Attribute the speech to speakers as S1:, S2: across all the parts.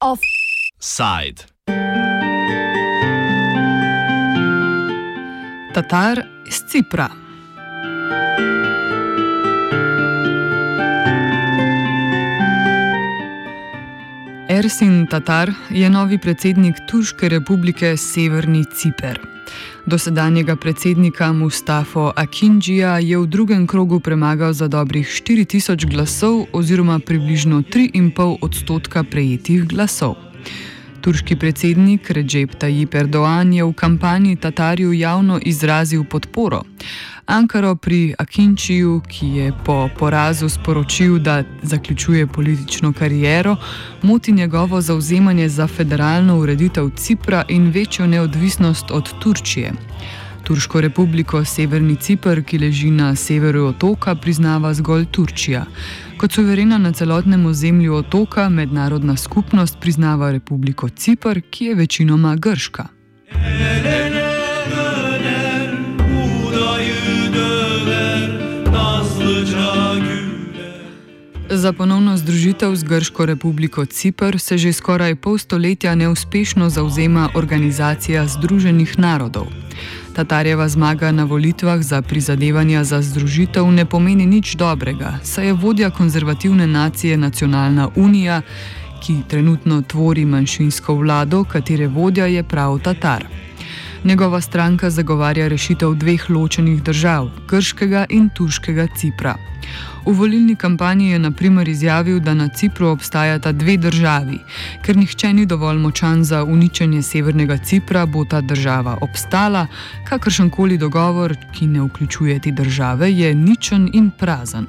S1: Offside.
S2: Tatar iz Cipra. Ersin Tatar je novi predsednik Turške republike Severni Ciper. Dosedanjega predsednika Mustafo Akinjija je v drugem krogu premagal za dobrih 4000 glasov oziroma približno 3,5 odstotka prejetih glasov. Turški predsednik Recep Tayyip Erdoğan je v kampanji Tatarju javno izrazil podporo. Ankaro pri Akinčiju, ki je po porazu sporočil, da zaključuje politično kariero, moti njegovo zauzemanje za federalno ureditev Cipra in večjo neodvisnost od Turčije. Turško republiko Severni Cipr, ki leži na severu otoka, priznava zgolj Turčija. Kot suverena na celotnem ozemlju otoka, mednarodna skupnost priznava republiko Cipr, ki je večinoma grška. Za ponovno združitev z Grško republiko Cipr se že skoraj pol stoletja neuspešno zauzema Organizacija Združenih narodov. Tatarjeva zmaga na volitvah za prizadevanja za združitev ne pomeni nič dobrega, saj je vodja konzervativne nacije Nacionalna unija, ki trenutno tvori manjšinsko vlado, katere vodja je prav Tatar. Njegova stranka zagovarja rešitev dveh ločenih držav, grškega in turškega Cipra. V volilni kampanji je na primer izjavil, da na Cipru obstajata dve državi. Ker nihče ni dovolj močan za uničenje severnega Cipra, bo ta država obstala, kakršen koli dogovor, ki ne vključuje te države, je ničen in prazen.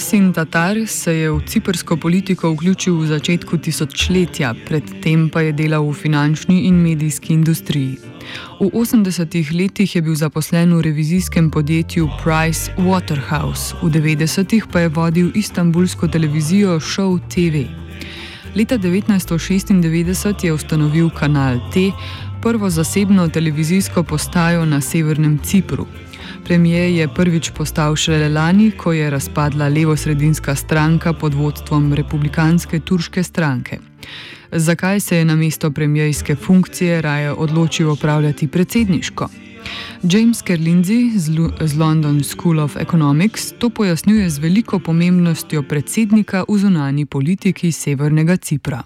S2: Ersin Tatar se je v ciprsko politiko vključil v začetku tisočletja, predtem pa je delal v finančni in medijski industriji. V 80-ih letih je bil zaposlen v revizijskem podjetju Price Waterhouse, v 90-ih pa je vodil istambulsko televizijo Show TV. Leta 1996 je ustanovil kanal T, prvo zasebno televizijsko postajo na severnem Cipru. Premijer je prvič postal šele lani, ko je razpadla levo-sredinska stranka pod vodstvom republikanske turške stranke. Zakaj se je na mesto premijejske funkcije raje odločil opravljati predsedniško? James Kerlinzi z London School of Economics to pojasnjuje z veliko pomembnostjo predsednika v zunani politiki Severnega Cipra.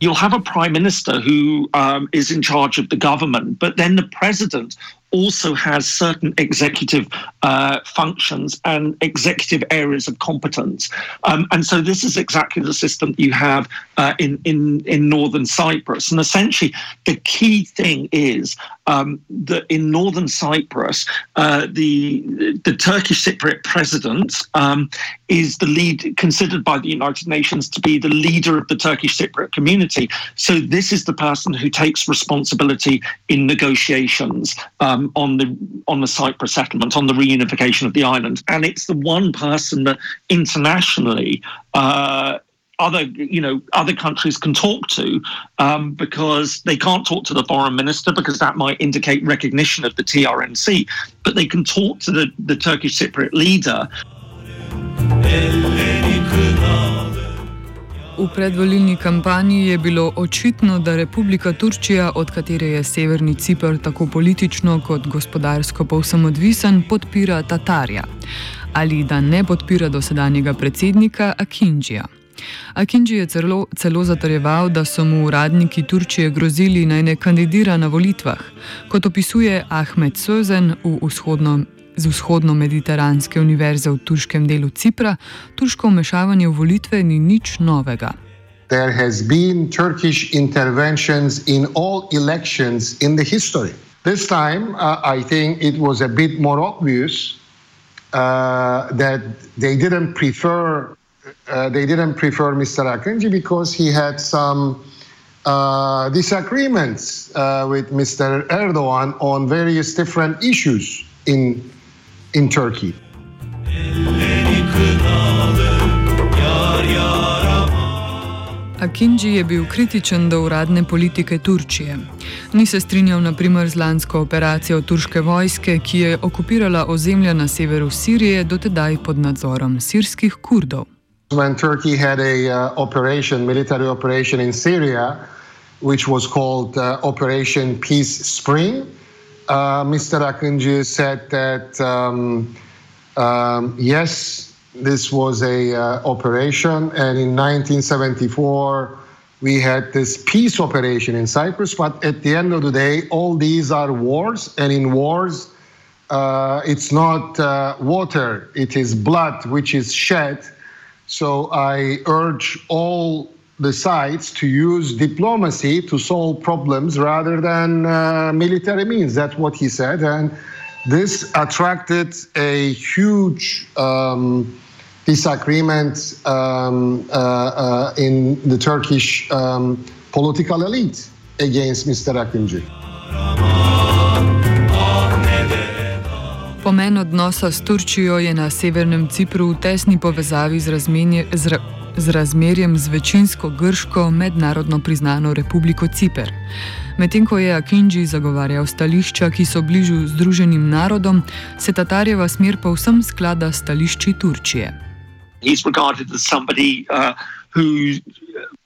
S3: You'll have a prime minister who um, is in charge of the government, but then the president also has certain executive uh, functions and executive areas of competence. Um, and so this is exactly the system you have uh, in, in, in northern Cyprus. And essentially, the key thing is um, that in northern Cyprus, uh, the, the Turkish Cypriot president um, is the lead, considered by the United Nations to be the leader of the Turkish Cypriot community. So this is the person who takes responsibility in negotiations. Um, on the on the Cyprus settlement, on the reunification of the island, and it's the one person that internationally. Uh, other you know other countries can talk to um, because they can't talk to the foreign minister because that might indicate recognition of the TRNC but they can talk to the, the Turkish Cypriot leader
S2: V predvolilni kampanji je bilo očitno, da Republika Turčija, od katere je Severni Cipr tako politično kot gospodarsko povsem odvisen, podpira Tatarja ali da ne podpira dosedanjega predsednika Akinjija. Akinji je celo, celo zatrjeval, da so mu uradniki Turčije grozili naj ne kandidira na volitvah, kot opisuje Ahmed Sözen v vzhodno z vzhodno-mediteranske univerze v turškem delu Cipra, turško vmešavanje v volitve ni nič novega.
S4: There has been Turkish interventions in all elections in the history. This time, uh, I think it was a bit more obvious uh, that they didn't prefer uh, they didn't prefer Mr. Akinci because he had some uh, disagreements uh, with Mr. Erdogan on various different issues in in Turkey.
S2: Akinji je bil kritičen do uradne politike Turčije. Ni se strinjal naprimer z lansko operacijo turške vojske, ki je okupirala ozemlja na severu Sirije, dotedaj pod nadzorom sirskih kurdov.
S4: When Turkey had a uh, operation, military operation in Syria, which was called uh, Operation Peace Spring, uh, Mr. Akinji said that um, um, yes, this was a uh, operation, and in 1974 we had this peace operation in Cyprus. But at the end of the day, all these are wars, and in wars, uh, it's not uh, water; it is blood which is shed. So I urge all the sides to use diplomacy to solve problems rather than uh, military means. That's what he said, and this attracted a huge. Um, disagreement um, uh, uh, in the Turkish um, political elite against Mr. Akinci.
S2: Pomen odnosa s Turčijo je na severnem Cipru v tesni povezavi z, razmenje, z, ra, z razmerjem z večinsko grško mednarodno priznano Republiko Cipr. Medtem ko je Akinji zagovarjal stališča, ki so bližju Združenim narodom, se Tatarjeva smer povsem sklada s stališči Turčije.
S3: regarded as somebody uh, who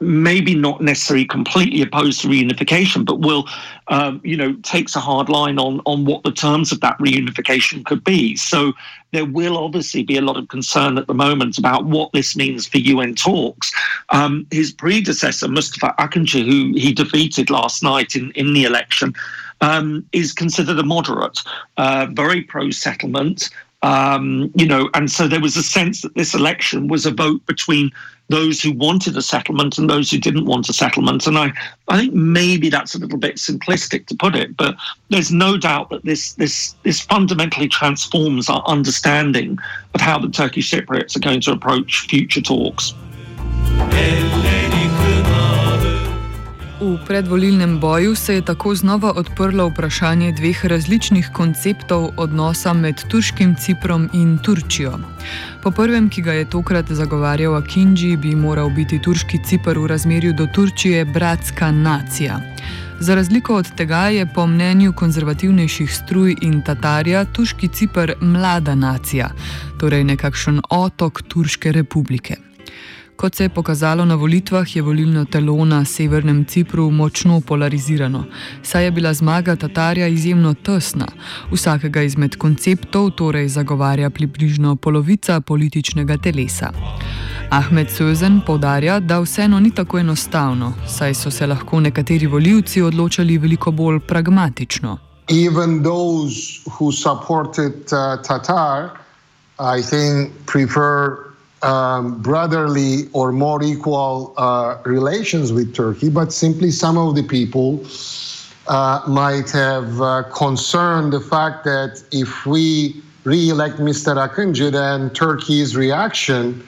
S3: maybe not necessarily completely opposed to reunification, but will, um, you know, takes a hard line on on what the terms of that reunification could be. So there will obviously be a lot of concern at the moment about what this means for UN talks. Um, his predecessor, Mustafa Akinci, who he defeated last night in in the election. Um, is considered a moderate, uh, very pro settlement, um, you know, and so there was a sense that this election was a vote between those who wanted a settlement and those who didn't want a settlement. And I, I think maybe that's a little bit simplistic to put it, but there's no doubt that this this this fundamentally transforms our understanding of how the Turkish Cypriots are going to approach future talks.
S2: V predvolilnem boju se je tako znova odprlo vprašanje dveh različnih konceptov odnosa med turškim Ciprom in Turčijo. Po prvem, ki ga je tokrat zagovarjal Akinji, bi moral biti turški Cipr v razmerju do Turčije bratska nacija. Za razliko od tega je po mnenju konzervativnejših struj in Tatarja turški Cipr mlada nacija, torej nekakšen otok Turške republike. Kot se je pokazalo na volitvah, je volilno telo na severnem Cipru močno polarizirano, saj je bila zmaga Tatarja izjemno tesna. Vsakega izmed konceptov torej zagovarja približno polovica političnega telesa. Ahmed Sözen povdarja, da vseeno ni tako enostavno, saj so se lahko nekateri voljivci odločali veliko bolj pragmatično.
S4: Even those who supported uh, Tatar, I think, prefer um, brotherly or more equal uh, relations with Turkey, but simply some of the people uh, might have uh, concerned the fact that if we re-elect Mr. Akıncı, then Turkey's reaction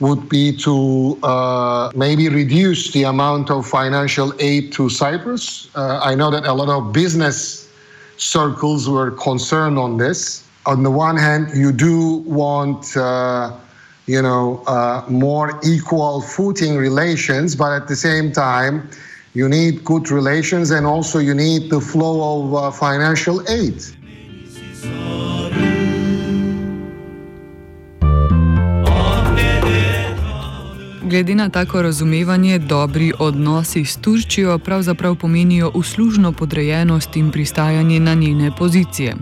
S4: would be to uh, maybe reduce the amount of financial aid to Cyprus. Uh, I know that a lot of business circles were concerned on this. On the one hand, you do want uh, you know, uh, more equal footing relations, but at the same time, you need good relations and also you need the flow of uh, financial aid.
S2: Glede na tako razumevanje, dobri odnosi s Turčijo pravzaprav pomenijo uslužno podrejenost in pristajanje na njene pozicije.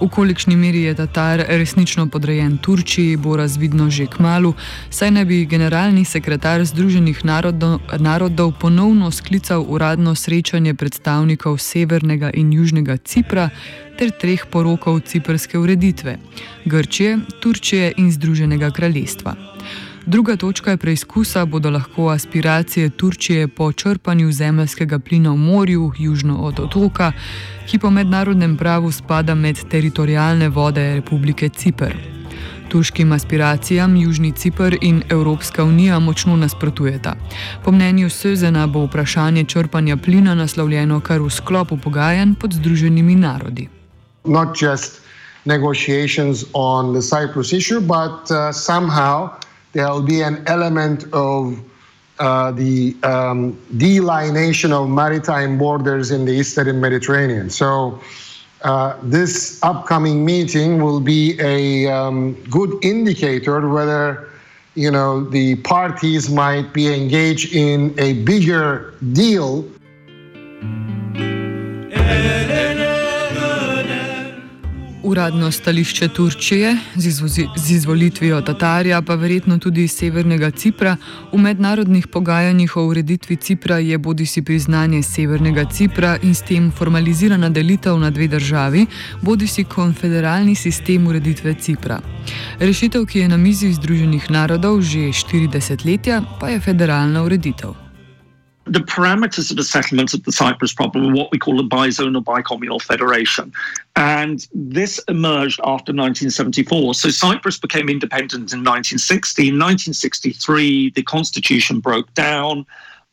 S2: V kolikšni meri je Tatar resnično podrejen Turčiji, bo razvidno že k malu, saj naj bi generalni sekretar Združenih narodov, narodov ponovno sklical uradno srečanje predstavnikov Severnega in Južnega Cipra ter treh porokov ciprske ureditve: Grčije, Turčije in Združenega kraljestva. Druga točka preizkusa bodo lahko aspiracije Turčije po črpanju zemljskega plina v morju, južno od otoka, ki po mednarodnem pravu spada med teritorijalne vode Republike Cipr. Turškim aspiracijam Južni Cipr in Evropska unija močno nasprotujeta. Po mnenju Sözena bo vprašanje črpanja plina naslovljeno kar v sklopu pogajanj pod Združenimi narodi.
S4: Not just negotiations on the Cyprus issue, but uh, somehow there will be an element of uh, the um, delineation of maritime borders in the Eastern Mediterranean. So, uh, this upcoming meeting will be a um, good indicator whether you know the parties might be engaged in a bigger deal
S2: Uradno stališče Turčije z, izvozi, z izvolitvijo Tatarja, pa verjetno tudi Severnega Cipra, v mednarodnih pogajanjih o ureditvi Cipra je bodi si priznanje Severnega Cipra in s tem formalizirana delitev na dve državi, bodi si konfederalni sistem ureditve Cipra. Rešitev, ki je na mizi Združenih narodov že 40 letja, pa je federalna ureditev.
S3: The parameters of the settlement of the Cyprus problem are what we call a bizonal bicommunal federation. And this emerged after 1974. So Cyprus became independent in 1960. In 1963, the constitution broke down.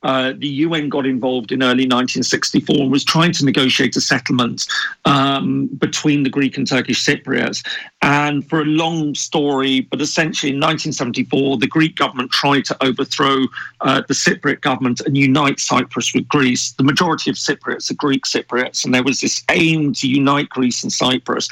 S3: Uh, the UN got involved in early 1964 and was trying to negotiate a settlement um, between the Greek and Turkish Cypriots. And for a long story, but essentially in 1974, the Greek government tried to overthrow uh, the Cypriot government and unite Cyprus with Greece. The majority of Cypriots are Greek Cypriots, and there was this aim to unite Greece and Cyprus.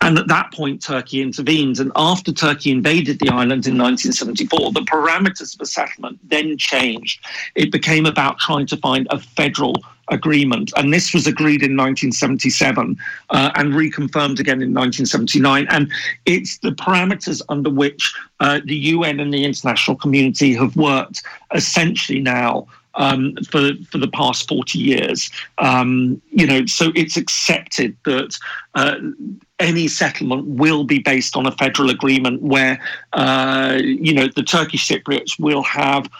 S3: And at that point, Turkey intervened. And after Turkey invaded the island in 1974, the parameters of the settlement then changed. It became about trying to find a federal agreement. And this was agreed in 1977 uh, and reconfirmed again in 1979. And it's the parameters under which uh, the UN and the international community have worked essentially now. Um, for for the past forty years, um, you know, so it's accepted that uh, any settlement will be based on a federal agreement where, uh, you know, the Turkish Cypriots will have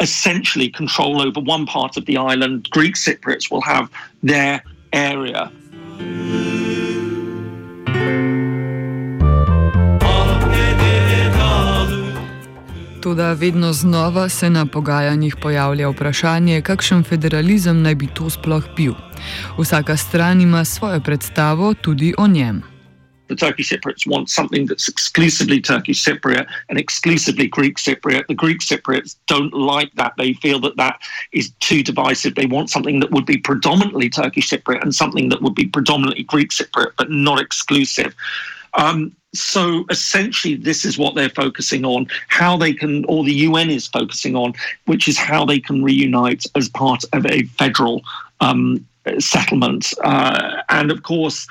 S3: essentially control over one part of the island. Greek Cypriots will have their area.
S2: Toda vedno znova se na pogajanjih pojavlja vprašanje, kakšen federalizem naj bi to sploh bil. Vsaka stran ima svojo predstavo tudi o njem.
S3: The Turkish Cypriots want something that's exclusively Turkish Cypriot and exclusively Greek Cypriot. The Greek Cypriots don't like that. They feel that that is too divisive. They want something that would be predominantly Turkish Cypriot and something that would be predominantly Greek Cypriot, but not exclusive. Um, so essentially, this is what they're focusing on how they can, or the UN is focusing on, which is how they can reunite as part of a federal um, settlement. Uh, and of course,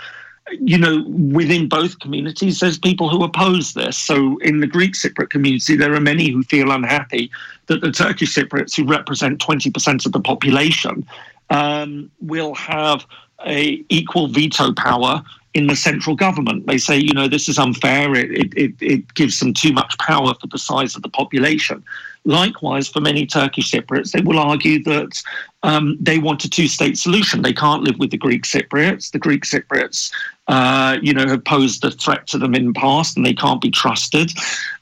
S3: you know, within both communities, there's people who oppose this. So, in the Greek Cypriot community, there are many who feel unhappy that the Turkish Cypriots, who represent 20% of the population, um, will have a equal veto power in the central government. They say, you know, this is unfair. It, it, it gives them too much power for the size of the population. Likewise, for many Turkish Cypriots, they will argue that um, they want a two-state solution. They can't live with the Greek Cypriots. The Greek Cypriots, uh, you know, have posed a threat to them in the past, and they can't be trusted.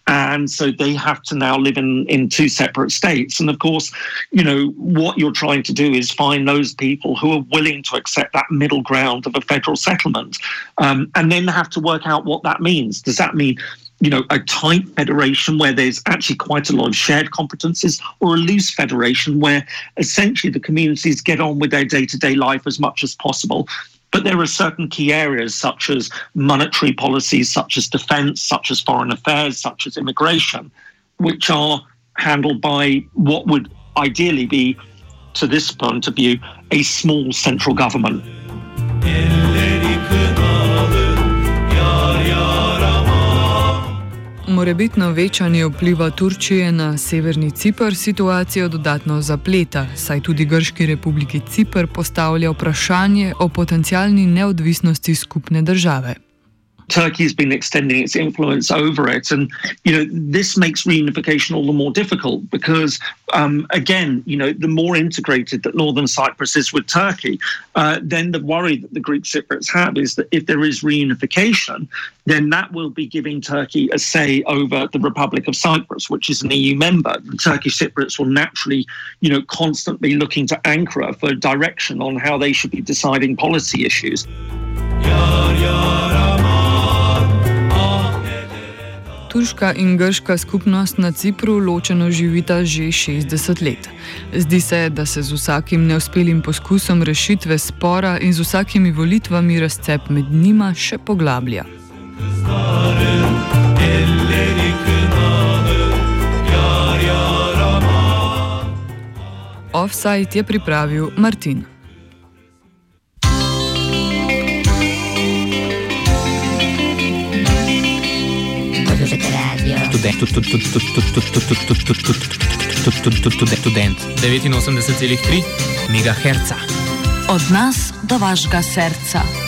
S3: And so they have to now live in, in two separate states. And of course, you know, what you're trying to do is find those people who are willing to accept that middle ground of a federal settlement, um, and then have to work out what that means. Does that mean you know, a tight federation where there's actually quite a lot of shared competences, or a loose federation where essentially the communities get on with their day to day life as much as possible. But there are certain key areas, such as monetary policies, such as defense, such as foreign affairs, such as immigration, which are handled by what would ideally be, to this point of view, a small central government.
S2: Morebitno večanje vpliva Turčije na severni Cipr situacijo dodatno zapleta, saj tudi Grški republiki Cipr postavlja vprašanje o potencijalni neodvisnosti skupne države.
S3: Turkey's been extending its influence over it. And, you know, this makes reunification all the more difficult because, um, again, you know, the more integrated that northern Cyprus is with Turkey, uh, then the worry that the Greek Cypriots have is that if there is reunification, then that will be giving Turkey a say over the Republic of Cyprus, which is an EU member. The Turkish Cypriots will naturally, you know, constantly looking to Ankara for direction on how they should be deciding policy issues.
S2: Yar, yar, Turška in grška skupnost na Cipru ločeno živita že 60 let. Zdi se, da se z vsakim neuspelim poskusom rešitve spora in z vsakimi volitvami razcep med njima še poglablja. Offside je pripravil Martin.
S5: Student 89,3 MHz.
S6: Od nas do vašega srca.